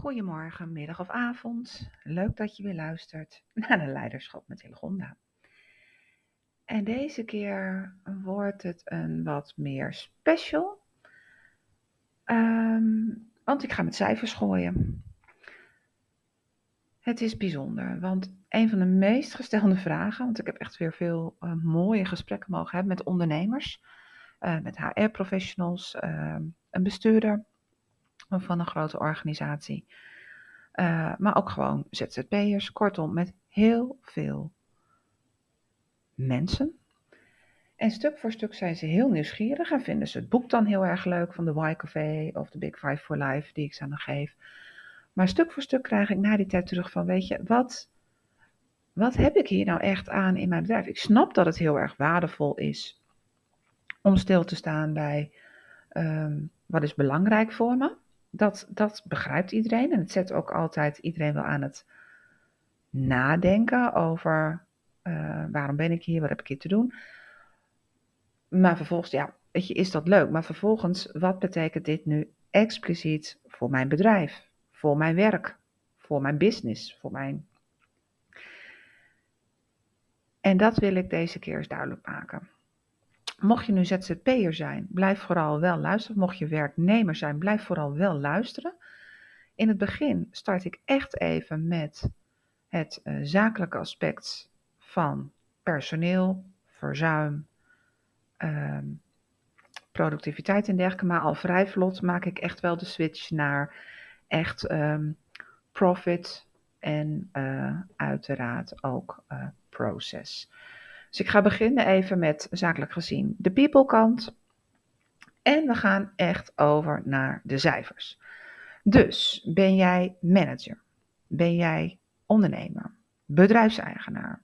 Goedemorgen, middag of avond. Leuk dat je weer luistert naar de Leiderschap met Hillegonda. En deze keer wordt het een wat meer special. Ehm, want ik ga met cijfers gooien. Het is bijzonder, want een van de meest gestelde vragen, want ik heb echt weer veel uh, mooie gesprekken mogen hebben met ondernemers, uh, met HR-professionals, ehm, een bestuurder van een grote organisatie. Uh, maar ook gewoon ZZP'ers, kortom, met heel veel mensen. En stuk voor stuk zijn ze heel nieuwsgierig en vinden ze het boek dan heel erg leuk van de Y Café of de Big Five for Life die ik ze dan geef. Maar stuk voor stuk krijg ik na die tijd terug van, weet je, wat, wat heb ik hier nou echt aan in mijn bedrijf? Ik snap dat het heel erg waardevol is om stil te staan bij um, wat is belangrijk voor me dat, dat begrijpt iedereen. En het zet ook altijd iedereen wel aan het nadenken over uh, waarom ben ik hier, wat heb ik hier te doen. Maar vervolgens, ja, weet je, is dat leuk. Maar vervolgens, wat betekent dit nu expliciet voor mijn bedrijf, voor mijn werk, voor mijn business, voor mijn. En dat wil ik deze keer eens duidelijk maken. Mocht je nu ZZP'er zijn, blijf vooral wel luisteren. Mocht je werknemer zijn, blijf vooral wel luisteren. In het begin start ik echt even met het uh, zakelijke aspect van personeel, verzuim, uh, productiviteit en dergelijke. Maar al vrij vlot maak ik echt wel de switch naar echt um, profit en uh, uiteraard ook uh, process. Dus ik ga beginnen even met zakelijk gezien de people kant. En we gaan echt over naar de cijfers. Dus ben jij manager? Ben jij ondernemer? Bedrijfseigenaar?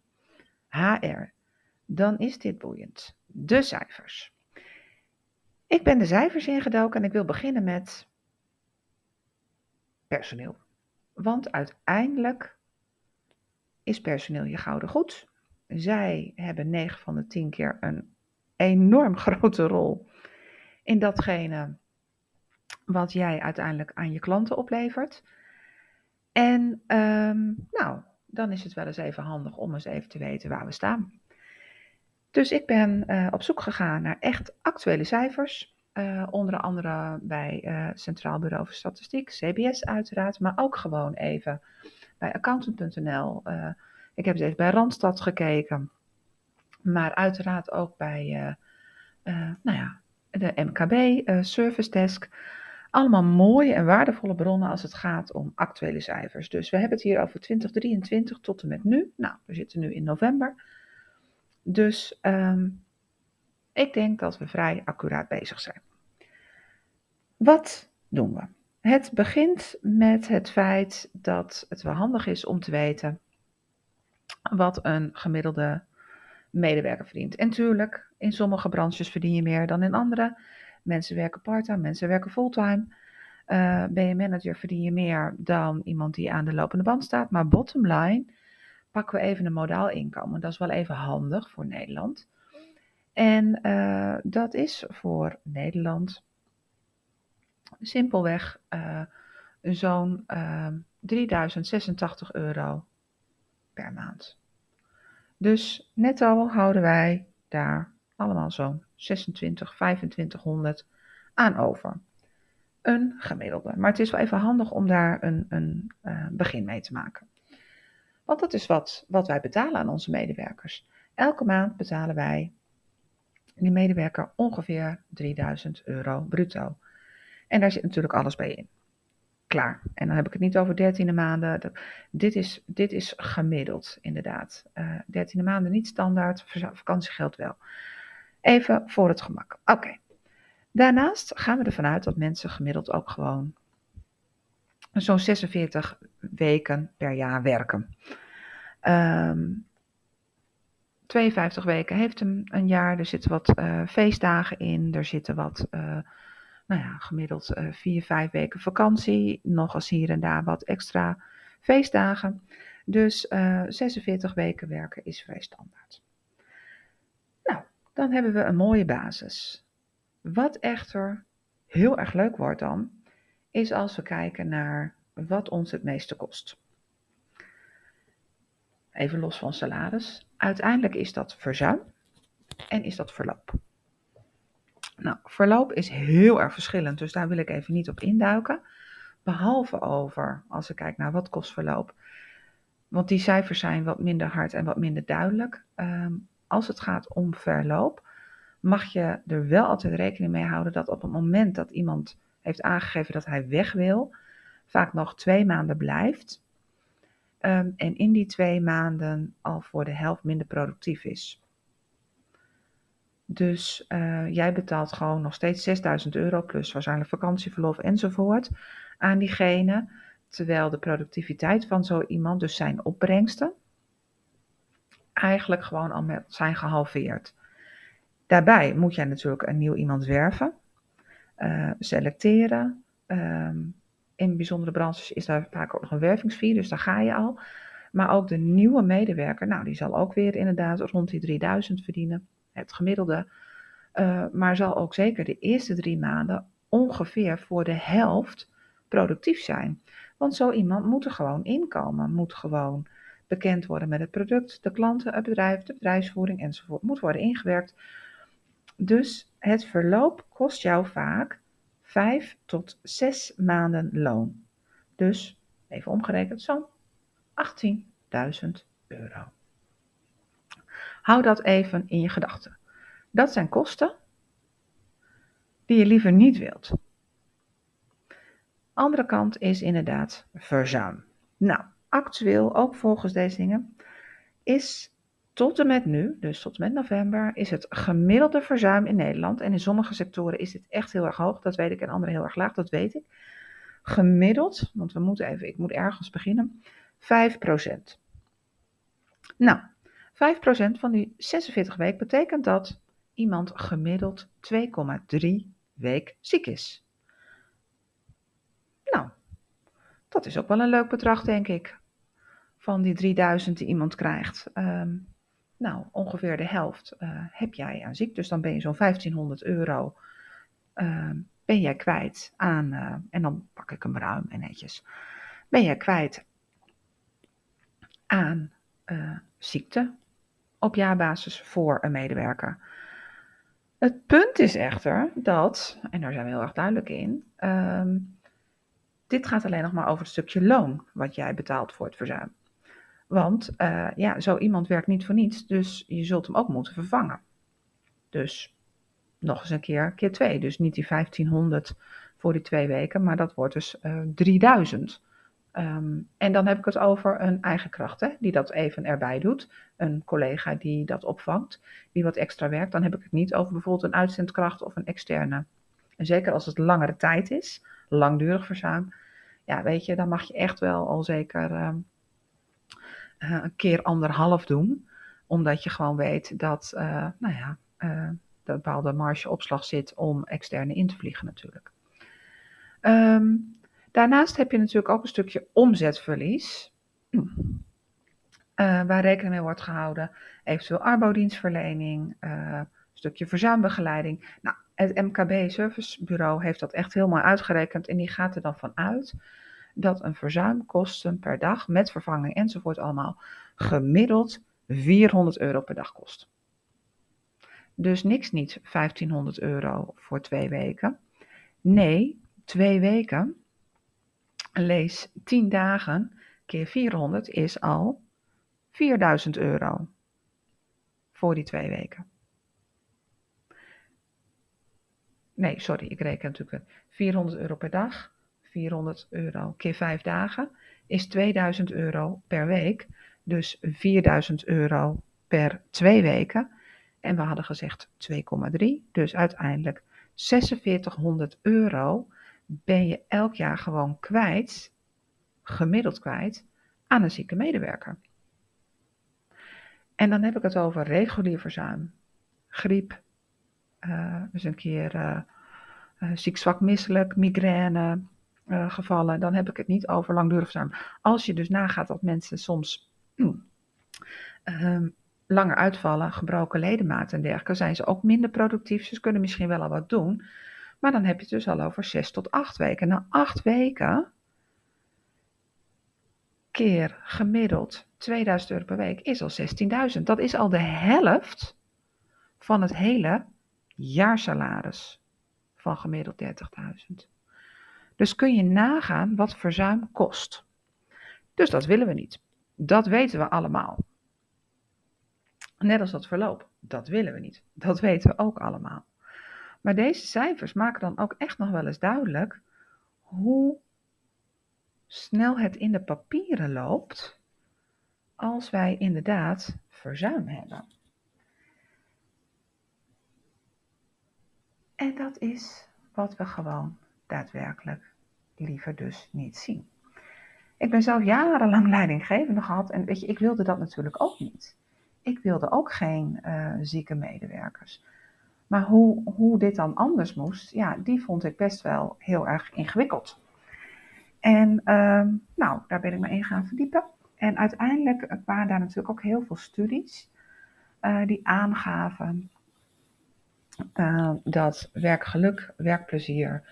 HR? Dan is dit boeiend. De cijfers. Ik ben de cijfers ingedoken en ik wil beginnen met personeel. Want uiteindelijk is personeel je gouden goed zij hebben 9 van de 10 keer een enorm grote rol in datgene wat jij uiteindelijk aan je klanten oplevert. En um, nou, dan is het wel eens even handig om eens even te weten waar we staan. Dus ik ben uh, op zoek gegaan naar echt actuele cijfers. Uh, onder andere bij uh, Centraal Bureau voor Statistiek, CBS uiteraard, maar ook gewoon even bij accountant.nl. Ik heb even bij Randstad gekeken. Maar uiteraard ook bij uh, uh, nou ja, de MKB, uh, Service Desk. Allemaal mooie en waardevolle bronnen als het gaat om actuele cijfers. Dus we hebben het hier over 2023 tot en met nu. Nou, we zitten nu in november. Dus um, ik denk dat we vrij accuraat bezig zijn. Wat doen we? Het begint met het feit dat het wel handig is om te weten wat een gemiddelde medewerker verdient. En tuurlijk, in sommige branches verdien je meer dan in andere. Mensen werken parttime, mensen werken fulltime. Uh, ben je manager, verdien je meer dan iemand die aan de lopende band staat. Maar bottom line, pakken we even een modaal inkomen. Dat is wel even handig voor Nederland. En uh, dat is voor Nederland simpelweg uh, zo'n 3086 euro per maand. Dus netto houden wij daar allemaal zo'n 26, 2500 aan over. Een gemiddelde. Maar het is wel even handig om daar een, een uh, begin mee te maken. Want dat is wat, wat wij betalen aan onze medewerkers. Elke maand betalen wij die medewerker ongeveer 3000 euro bruto. En daar zit natuurlijk alles bij in klaar. En dan heb ik het niet over dertiende maanden. Dit is, dit is gemiddeld, inderdaad. Uh, dertiende maanden niet standaard, vakantiegeld wel. Even voor het gemak. Oké. Daarnaast gaan we ervan uit dat mensen gemiddeld ook gewoon zo'n 46 weken per jaar werken. Um, ehm, 52 weken heeft een jaar. Er zitten wat uh, feestdagen in. Er zitten wat uh, nou ja, gemiddeld uh, vier, vijf weken vakantie. Nog als hier en daar wat extra feestdagen. Dus uh, eh, 46 weken werken is vrij standaard. Nou, dan hebben we een mooie basis. Wat echter heel erg leuk wordt dan, is als we kijken naar wat ons het meeste kost. Even los van salaris. Uiteindelijk is dat verzuim en is dat verloop. Nou, verloop is heel erg verschillend, dus daar wil ik even niet op induiken. Behalve over, als ik kijk naar wat kost verloop. Want die cijfers zijn wat minder hard en wat minder duidelijk. Ehm, als het gaat om verloop, mag je er wel altijd rekening mee houden dat op het moment dat iemand heeft aangegeven dat hij weg wil, vaak nog twee maanden blijft. Ehm, en in die twee maanden al voor de helft minder productief is. Dus uh, jij betaalt gewoon nog steeds 6000 euro plus waarschijnlijk vakantieverlof enzovoort aan diegene. Terwijl de productiviteit van zo iemand, dus zijn opbrengsten, eigenlijk gewoon al zijn gehalveerd. Daarbij moet jij natuurlijk een nieuw iemand werven, uh, selecteren. Um, in bijzondere branches is daar vaak ook nog een wervingsfee, dus daar ga je al. Maar ook de nieuwe medewerker, nou die zal ook weer inderdaad rond die 3000 verdienen, het gemiddelde. Uh, maar zal ook zeker de eerste drie maanden ongeveer voor de helft productief zijn. Want zo iemand moet er gewoon inkomen, moet gewoon bekend worden met het product, de klanten, het bedrijf, de bedrijfsvoering enzovoort, moet worden ingewerkt. Dus het verloop kost jou vaak 5 tot 6 maanden loon. Dus even omgerekend zo'n 18.000 euro. Hou dat even in je gedachten. Dat zijn kosten die je liever niet wilt. Andere kant is inderdaad verzuim. Nou, actueel, ook volgens deze dingen, is tot en met nu, dus tot en met november, is het gemiddelde verzuim in Nederland. En in sommige sectoren is dit echt heel erg hoog, dat weet ik, en andere heel erg laag, dat weet ik. Gemiddeld, want we moeten even, ik moet ergens beginnen, 5%. Nou, 5% van die 46 weken betekent dat iemand gemiddeld 2,3 week ziek is. Nou, dat is ook wel een leuk bedrag, denk ik. Van die 3000 die iemand krijgt. Um, nou, ongeveer de helft uh, heb jij aan ziek. Dus dan ben je zo'n 1500 euro uh, ben jij kwijt aan, uh, en dan pak ik hem ruim en netjes, ben jij kwijt aan ziekte op jaarbasis voor een medewerker. Het punt is echter dat, en daar zijn we heel erg duidelijk in, um, dit gaat alleen nog maar over het stukje loon wat jij betaalt voor het verzuim. Want uh, ja, zo iemand werkt niet voor niets, dus je zult hem ook moeten vervangen. Dus nog eens een keer, keer twee. Dus niet die 1500 voor die twee weken, maar dat wordt dus uh, 3000. Um, en dan heb ik het over een eigen kracht, hè, die dat even erbij doet. Een collega die dat opvangt, die wat extra werkt. Dan heb ik het niet over bijvoorbeeld een uitzendkracht of een externe. En zeker als het langere tijd is, langdurig verzuim. Ja, weet je, dan mag je echt wel al zeker um, uh, een keer anderhalf doen. Omdat je gewoon weet dat, uh, nou ja, uh, dat bepaalde marge opslag zit om externe in te vliegen natuurlijk. Um, daarnaast heb je natuurlijk ook een stukje omzetverlies. waar rekening mee wordt gehouden. Eventueel arbodienstverlening, een stukje verzuimbegeleiding. Nou, het MKB Servicebureau heeft dat echt helemaal uitgerekend en die gaat er dan van uit dat een verzuimkosten per dag met vervanging enzovoort allemaal gemiddeld 400 euro per dag kost. Dus niks niet 1500 euro voor twee weken. Nee, twee weken, lees 10 dagen keer 400 is al 4000 euro voor die twee weken. Nee, sorry, ik reken natuurlijk 400 euro per dag 400 euro keer 5 dagen is 2000 euro per week. Dus 4000 euro per twee weken. En we hadden gezegd 2,3. Dus uiteindelijk 4600 euro ben je elk jaar gewoon kwijt, gemiddeld kwijt, aan een zieke medewerker. En dan heb ik het over regulier verzuim, griep, uh, dus een keer uh, uh, ziek, zwak, misselijk, migraine, gevallen, dan heb ik het niet over langdurig verzuim. Als je dus nagaat dat mensen soms um, langer uitvallen, gebroken ledematen en dergelijke, zijn ze ook minder productief. Ze kunnen misschien wel al wat doen, maar dan heb je het dus al over 6 tot 8 weken. Na 8 weken keer gemiddeld 2000 euro per week is al 16.000. Dat is al de helft van het hele jaarsalaris van gemiddeld 30.000. Dus kun je nagaan wat verzuim kost. Dus dat willen we niet. Dat weten we allemaal. Net als dat verloop. Dat willen we niet. Dat weten we ook allemaal. Maar deze cijfers maken dan ook echt nog wel eens duidelijk hoe snel het in de papieren loopt als wij inderdaad verzuim hebben. En dat is wat we gewoon daadwerkelijk liever dus niet zien. Ik ben zelf jarenlang leidinggevende gehad en weet je, ik wilde dat natuurlijk ook niet. Ik wilde ook geen uh, zieke medewerkers. Maar hoe, hoe dit dan anders moest, ja, die vond ik best wel heel erg ingewikkeld. En uh, nou, daar ben ik me in gaan verdiepen. En uiteindelijk waren daar natuurlijk ook heel veel studies uh, die aangaven uh, dat werkgeluk, werkplezier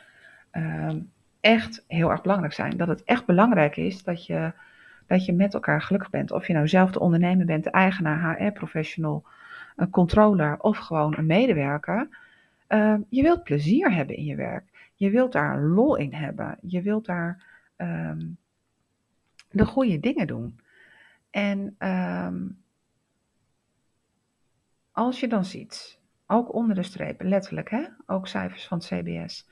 ehm, echt heel erg belangrijk zijn. Dat het echt belangrijk is dat je, dat je met elkaar gelukkig bent. Of je nou zelf de ondernemer bent, de eigenaar, HR-professional, een controller of gewoon een medewerker. Uh, je wilt plezier hebben in je werk. Je wilt daar lol in hebben. Je wilt daar um, de goede dingen doen. En um, als je dan ziet, ook onder de strepen, letterlijk, hè, ook cijfers van CBS,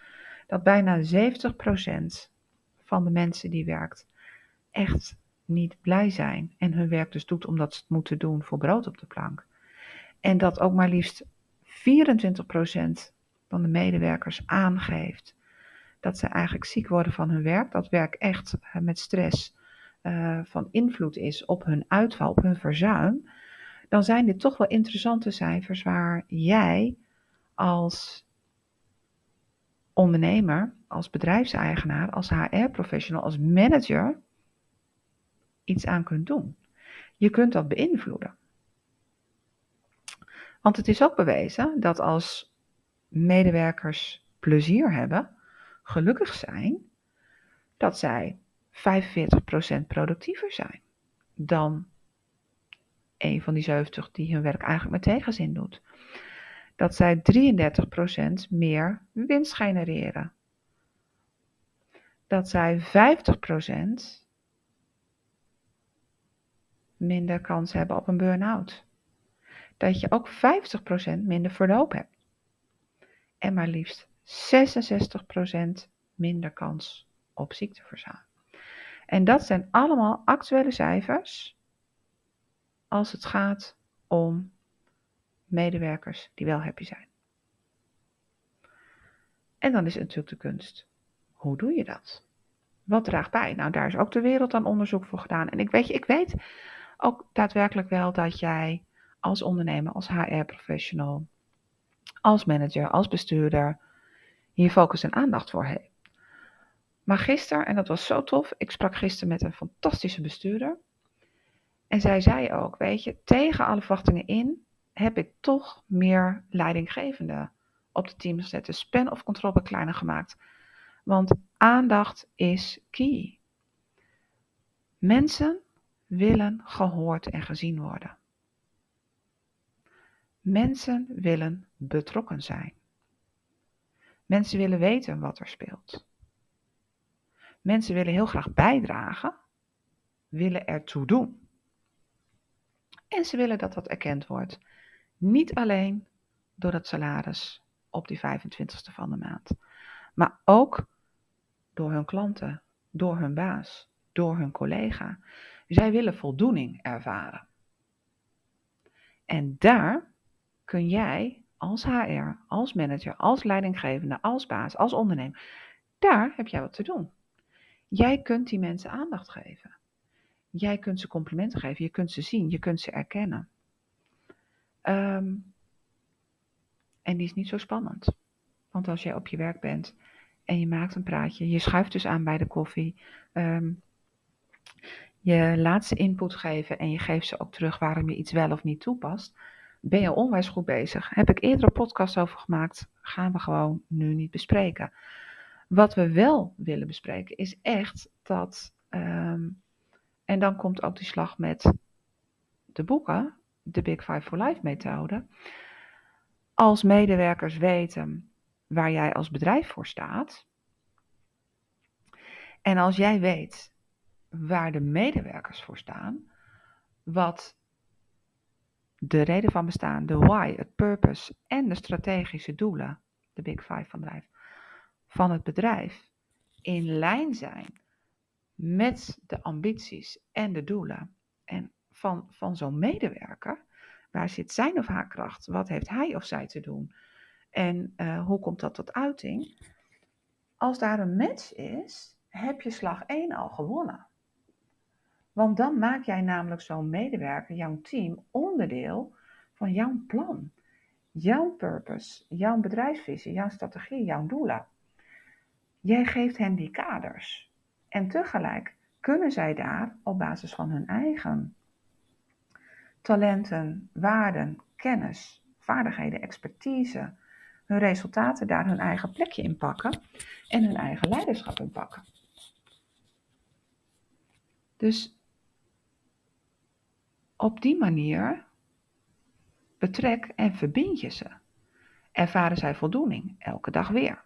dat bijna 70% van de mensen die werkt echt niet blij zijn en hun werk dus doet omdat ze het moeten doen voor brood op de plank. En dat ook maar liefst 24% van de medewerkers aangeeft dat ze eigenlijk ziek worden van hun werk. Dat werk echt eh, met stress uh, van invloed is op hun uitval, op hun verzuim. Dan zijn dit toch wel interessante cijfers waar jij als ondernemer, als bedrijfseigenaar, als HR-professional, als manager iets aan kunt doen. Je kunt dat beïnvloeden. Want het is ook bewezen dat als medewerkers plezier hebben, gelukkig zijn, dat zij 45% productiever zijn dan een van die 70 die hun werk eigenlijk met tegenzin doet. Dat zij 33% meer winst genereren. Dat zij 50% minder kans hebben op een burn-out. Dat je ook 50% minder verloop hebt. En maar liefst 66% minder kans op ziekteverzuim. En dat zijn allemaal actuele cijfers als het gaat om medewerkers die wel happy zijn. En dan is het natuurlijk de kunst. Hoe doe je dat? Wat draagt bij? Nou, daar is ook de wereld aan onderzoek voor gedaan. En ik weet, ik weet ook daadwerkelijk wel dat jij als ondernemer, als HR-professional, als manager, als bestuurder, hier focus en aandacht voor heeft. Maar gisteren, en dat was zo tof, ik sprak gisteren met een fantastische bestuurder. En zij zei ook, weet je, tegen alle verwachtingen in heb ik toch meer leidinggevende op de team gezet. De span of control kleiner gemaakt. Want aandacht is key. Mensen willen gehoord en gezien worden. Mensen willen betrokken zijn. Mensen willen weten wat er speelt. Mensen willen heel graag bijdragen, willen ertoe doen. En ze willen dat dat erkend wordt. Niet alleen door het salaris op die 25ste van de maand, maar ook door hun klanten, door hun baas, door hun collega. Zij willen voldoening ervaren. En daar kun jij als HR, als manager, als leidinggevende, als baas, als ondernemer, daar heb jij wat te doen. Jij kunt die mensen aandacht geven. Jij kunt ze complimenten geven, je kunt ze zien, je kunt ze erkennen. Um, en die is niet zo spannend. Want als jij op je werk bent en je maakt een praatje, je schuift dus aan bij de koffie, um, je laat ze input geven en je geeft ze ook terug waarom je iets wel of niet toepast, ben je onwijs goed bezig. Heb ik eerder een podcast over gemaakt, gaan we gewoon nu niet bespreken. Wat we wel willen bespreken is echt dat um, En dan komt ook die slag met de boeken, de Big Five for Life methode. Als medewerkers weten waar jij als bedrijf voor staat. En als jij weet waar de medewerkers voor staan, wat de reden van bestaan, de why, het purpose en de strategische doelen, de Big Five van, bedrijf, van het bedrijf, in lijn zijn met de ambities en de doelen en van, van zo'n medewerker, waar zit zijn of haar kracht? Wat heeft hij of zij te doen? En uh, hoe komt dat tot uiting? Als daar een match is, heb je slag 1 al gewonnen. Want dan maak jij namelijk zo'n medewerker, jouw team, onderdeel van jouw plan. Jouw purpose, jouw bedrijfsvisie, jouw strategie, jouw doelen. Jij geeft hen die kaders. En tegelijk kunnen zij daar op basis van hun eigen talenten, waarden, kennis, vaardigheden, expertise, hun resultaten daar hun eigen plekje in pakken en hun eigen leiderschap in pakken. Dus op die manier betrek en verbind je ze. Ervaren zij voldoening elke dag weer.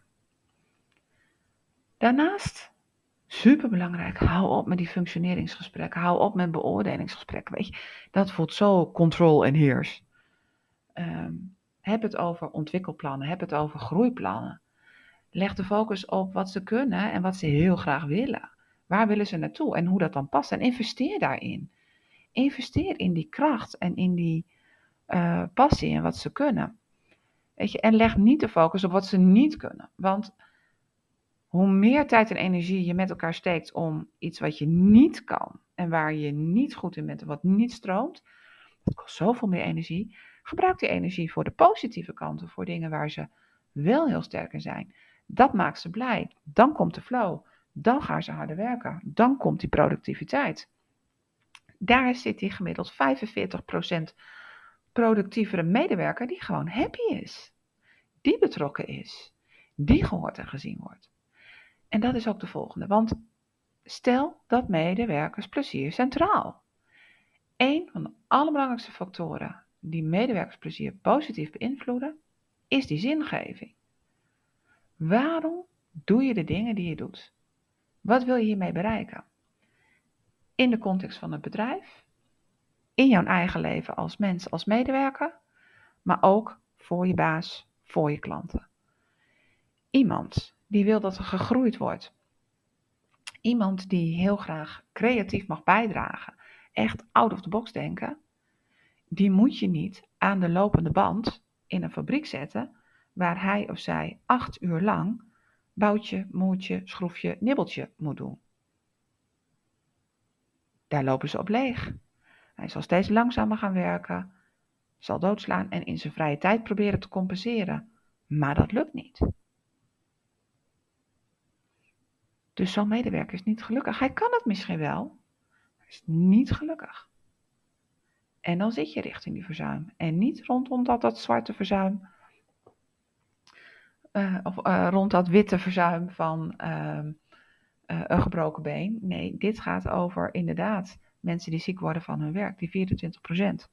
Daarnaast, superbelangrijk, hou op met die functioneringsgesprekken. Hou op met beoordelingsgesprekken. Weet je, dat voelt zo control en heers. Ehm, heb het over ontwikkelplannen. Heb het over groeiplannen. Leg de focus op wat ze kunnen en wat ze heel graag willen. Waar willen ze naartoe en hoe dat dan past. En investeer daarin. Investeer in die kracht en in die uh, passie en wat ze kunnen. Weet je, en leg niet de focus op wat ze niet kunnen. Want hoe meer tijd en energie je met elkaar steekt om iets wat je niet kan en waar je niet goed in bent en wat niet stroomt, dat kost zoveel meer energie. Gebruik die energie voor de positieve kanten, voor dingen waar ze wel heel sterk in zijn. Dat maakt ze blij. Dan komt de flow. Dan gaan ze harder werken. Dan komt die productiviteit. Daar zit die gemiddeld 45% productievere medewerker die gewoon happy is. Die betrokken is. Die gehoord en gezien wordt. En dat is ook de volgende. Want stel dat medewerkersplezier centraal. Een van de allerbelangrijkste factoren die medewerkersplezier positief beïnvloeden, is die zingeving. Waarom doe je de dingen die je doet? Wat wil je hiermee bereiken? In de context van het bedrijf, in jouw eigen leven als mens, als medewerker, maar ook voor je baas, voor je klanten. Iemand die wil dat er gegroeid wordt. Iemand die heel graag creatief mag bijdragen, echt out of the box denken, die moet je niet aan de lopende band in een fabriek zetten waar hij of zij acht uur lang boutje, moertje, schroefje, nibbeltje moet doen. Daar lopen ze op leeg. Hij zal steeds langzamer gaan werken, zal doodslaan en in zijn vrije tijd proberen te compenseren. Maar dat lukt niet. Dus zo'n medewerker is niet gelukkig. Hij kan het misschien wel, maar is niet gelukkig. En dan zit je richting die verzuim. En niet rondom dat, dat zwarte verzuim. Uh, of uh, rond dat witte verzuim van uh, een gebroken been. Nee, dit gaat over inderdaad mensen die ziek worden van hun werk, die 24%.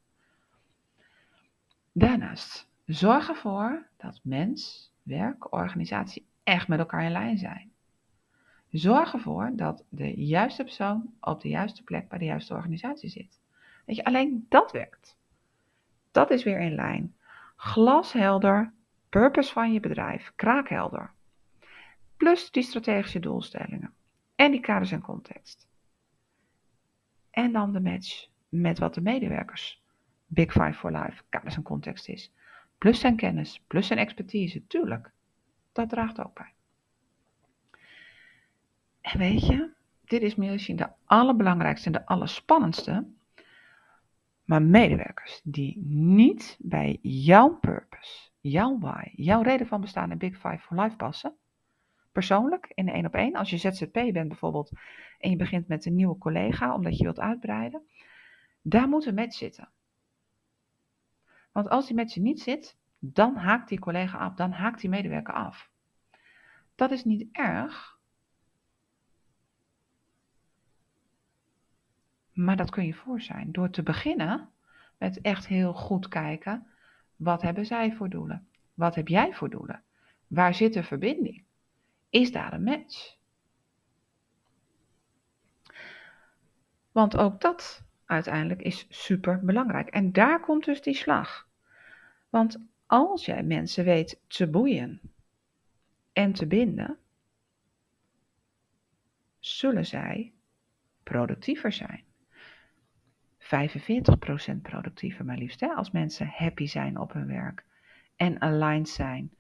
Daarnaast, zorg ervoor dat mens, werk, organisatie echt met elkaar in lijn zijn. Zorg ervoor dat de juiste persoon op de juiste plek bij de juiste organisatie zit. Weet je, alleen dat werkt. Dat is weer in lijn. Glashelder, purpose van je bedrijf, kraakhelder. Plus die strategische doelstellingen. En die kaders en context. En dan de match met wat de medewerkers Big Five for Life kaders en context is. Plus zijn kennis, plus zijn expertise, tuurlijk. Dat draagt ook bij. En weet je, dit is misschien de allerbelangrijkste en de allerspannendste. Maar medewerkers die niet bij jouw purpose, jouw why, jouw reden van bestaan in Big Five for Life passen, persoonlijk in één op één, als je ZZP bent bijvoorbeeld en je begint met een nieuwe collega omdat je wilt uitbreiden, daar moet een match zitten. Want als die match niet zit, dan haakt die collega af, dan haakt die medewerker af. Dat is niet erg, Maar dat kun je voor zijn door te beginnen met echt heel goed kijken. Wat hebben zij voor doelen? Wat heb jij voor doelen? Waar zit de verbinding? Is daar een match? Want ook dat uiteindelijk is super belangrijk. En daar komt dus die slag. Want als jij mensen weet te boeien en te binden, zullen zij productiever zijn. 45% productiever maar liefst, hè, als mensen happy zijn op hun werk en aligned zijn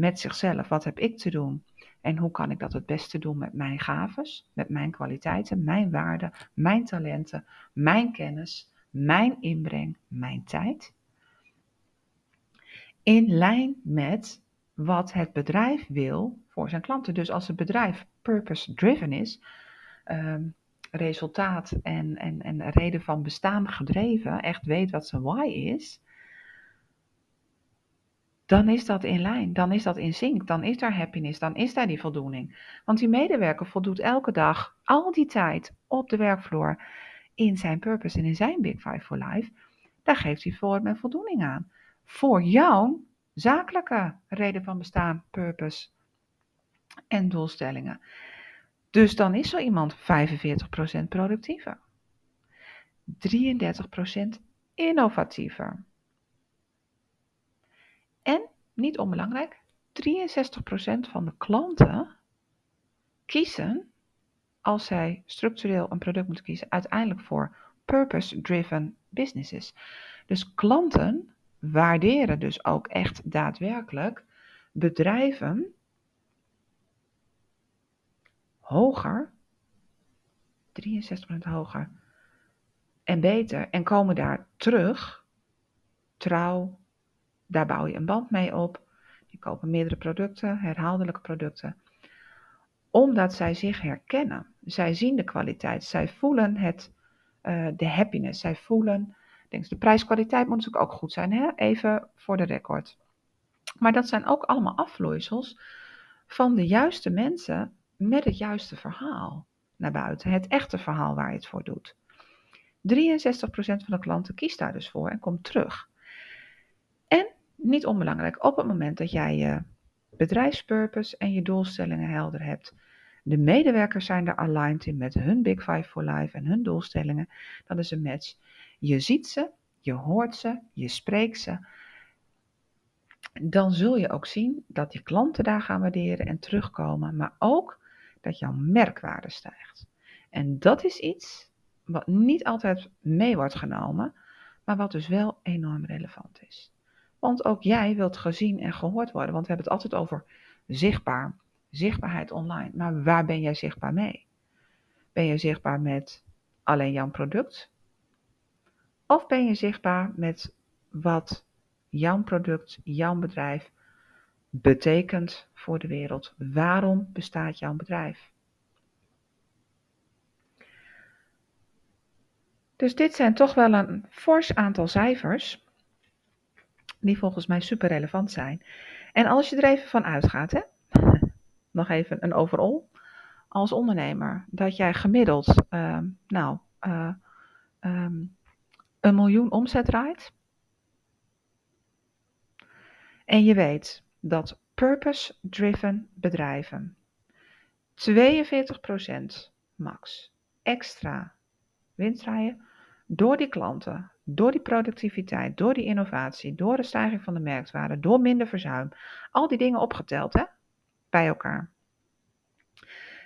met zichzelf. Wat heb ik te doen? En hoe kan ik dat het beste doen met mijn gaves, met mijn kwaliteiten, mijn waarden, mijn talenten, mijn kennis, mijn inbreng, mijn tijd? In lijn met wat het bedrijf wil voor zijn klanten. Dus als het bedrijf purpose-driven is, ehm, resultaat en, en, en reden van bestaan gedreven, echt weet wat zijn why is, dan is dat in lijn, dan is dat in sync, dan is daar happiness, dan is daar die voldoening. Want die medewerker voldoet elke dag, al die tijd op de werkvloer in zijn purpose en in zijn Big Five for Life, daar geeft hij voor met voldoening aan. Voor jouw zakelijke reden van bestaan, purpose en doelstellingen. Dus dan is zo iemand 45% productiever. 33% innovatiever. En, niet onbelangrijk, 63% van de klanten kiezen, als zij structureel een product moeten kiezen, uiteindelijk voor purpose-driven businesses. Dus klanten waarderen dus ook echt daadwerkelijk bedrijven hoger, 63% hoger en beter en komen daar terug, trouw, daar bouw je een band mee op. Die kopen meerdere producten, herhaaldelijke producten. Omdat zij zich herkennen. Zij zien de kwaliteit. Zij voelen het, uh, de happiness. Zij voelen, denk de prijskwaliteit moet natuurlijk ook goed zijn. Hè? Even voor de record. Maar dat zijn ook allemaal afvloeisels van de juiste mensen met het juiste verhaal naar buiten. Het echte verhaal waar je het voor doet. 63% van de klanten kiest daar dus voor en komt terug. Niet onbelangrijk, op het moment dat jij je bedrijfspurpose en je doelstellingen helder hebt, de medewerkers zijn er aligned in met hun Big Five for Life en hun doelstellingen, dat is een match. Je ziet ze, je hoort ze, je spreekt ze. Dan zul je ook zien dat die klanten daar gaan waarderen en terugkomen, maar ook dat jouw merkwaarde stijgt. En dat is iets wat niet altijd mee wordt genomen, maar wat dus wel enorm relevant is. Want ook jij wilt gezien en gehoord worden. Want we hebben het altijd over zichtbaar, zichtbaarheid online. Maar waar ben jij zichtbaar mee? Ben je zichtbaar met alleen jouw product? Of ben je zichtbaar met wat jouw product, jouw bedrijf betekent voor de wereld? Waarom bestaat jouw bedrijf? Dus dit zijn toch wel een fors aantal cijfers die volgens mij super relevant zijn. En als je er even van uitgaat, hè, nog even een overall, als ondernemer, dat jij gemiddeld, uh, nou, uh, um, een miljoen omzet draait. En je weet dat purpose-driven bedrijven 42% max extra winst draaien door die klanten, door die productiviteit, door die innovatie, door de stijging van de merkwaarde, door minder verzuim. Al die dingen opgeteld hè, bij elkaar.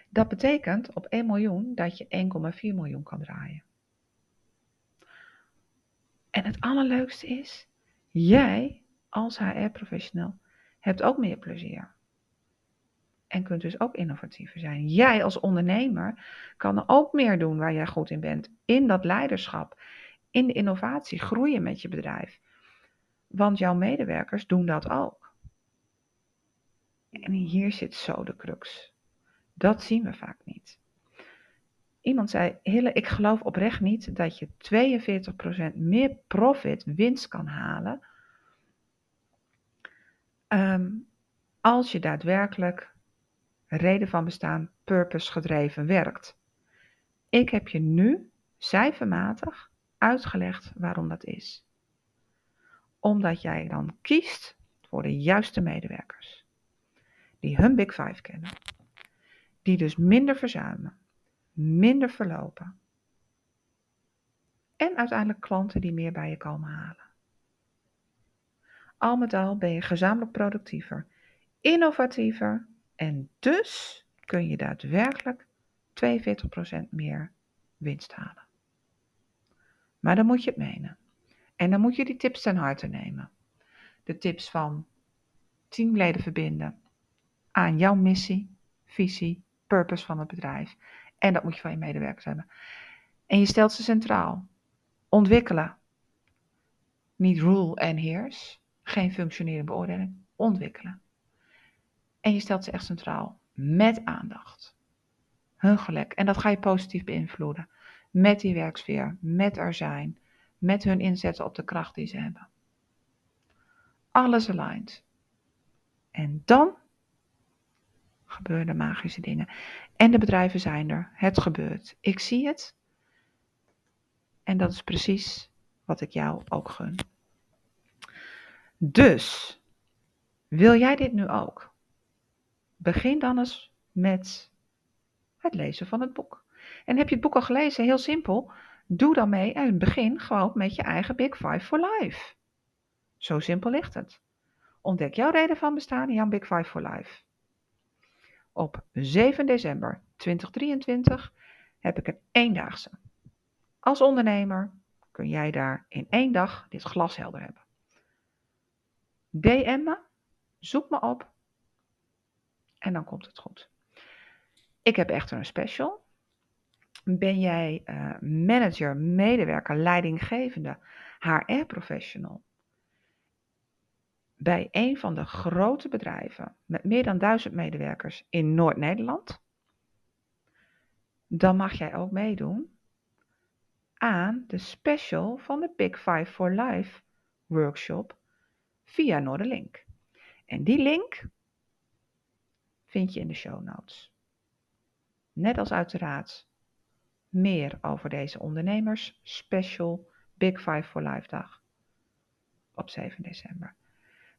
Dat betekent op 1 miljoen dat je 1,4 miljoen kan draaien. En het allerleukste is, jij als HR-professional hebt ook meer plezier. En kunt dus ook innovatiever zijn. Jij als ondernemer kan ook meer doen waar jij goed in bent. In dat leiderschap, in de innovatie, groeien met je bedrijf. Want jouw medewerkers doen dat ook. En hier zit zo de crux. Dat zien we vaak niet. Iemand zei, Hille, ik geloof oprecht niet dat je 42% meer profit, winst kan halen. Ehm, als je daadwerkelijk reden van bestaan, purpose gedreven werkt. Ik heb je nu cijfermatig uitgelegd waarom dat is. Omdat jij dan kiest voor de juiste medewerkers. Die hun Big Five kennen. Die dus minder verzuimen, minder verlopen. En uiteindelijk klanten die meer bij je komen halen. Al met al ben je gezamenlijk productiever, innovatiever en dus kun je daadwerkelijk 42% meer winst halen. Maar dan moet je het menen. En dan moet je die tips ten harte nemen. De tips van teamleden verbinden aan jouw missie, visie, purpose van het bedrijf. En dat moet je van je medewerkers hebben. En je stelt ze centraal. Ontwikkelen. Niet rule en heers. Geen functionerende beoordeling. Ontwikkelen. En je stelt ze echt centraal. Met aandacht. Hun geluk. En dat ga je positief beïnvloeden. Met die werksfeer. Met er zijn. Met hun inzetten op de kracht die ze hebben. Alles aligned. En dan gebeuren de magische dingen. En de bedrijven zijn er. Het gebeurt. Ik zie het. En dat is precies wat ik jou ook gun. Dus, wil jij dit nu ook? Begin dan eens met het lezen van het boek. En heb je het boek al gelezen? Heel simpel. Doe dan mee en begin gewoon met je eigen Big Five for Life. Zo simpel ligt het. Ontdek jouw reden van bestaan in jouw Big Five for Life. Op 7 december 2023 heb ik een eendaagse. Als ondernemer kun jij daar in één dag dit glashelder hebben. DM me, zoek me op en dan komt het goed. Ik heb echter een special. Ben jij uh, manager, medewerker, leidinggevende, HR-professional bij een van de grote bedrijven met meer dan duizend medewerkers in Noord-Nederland? Dan mag jij ook meedoen aan de special van de Big Five for Life workshop via Noorderlink. En die link vind je in de show notes. Net als uiteraard meer over deze ondernemers special Big Five for Life dag op 7 december.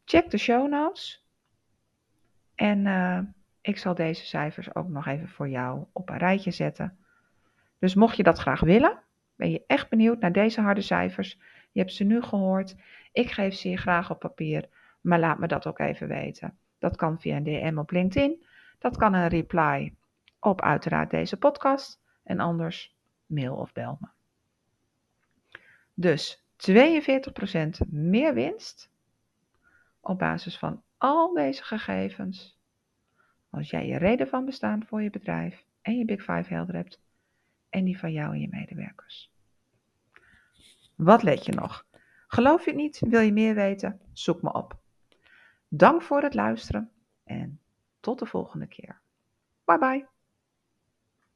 Check de show notes en uh, ik zal deze cijfers ook nog even voor jou op een rijtje zetten. Dus mocht je dat graag willen, ben je echt benieuwd naar deze harde cijfers? Je hebt ze nu gehoord. Ik geef ze je graag op papier, maar laat me dat ook even weten. Dat kan via een DM op LinkedIn. Dat kan een reply op uiteraard deze podcast. En anders mail of bel me. Dus 42% meer winst op basis van al deze gegevens. Als jij je reden van bestaan voor je bedrijf en je Big Five helder hebt, en die van jou en je medewerkers. Wat let je nog? Geloof je het niet? Wil je meer weten? Zoek me op. Dank voor het luisteren en tot de volgende keer. Bye bye.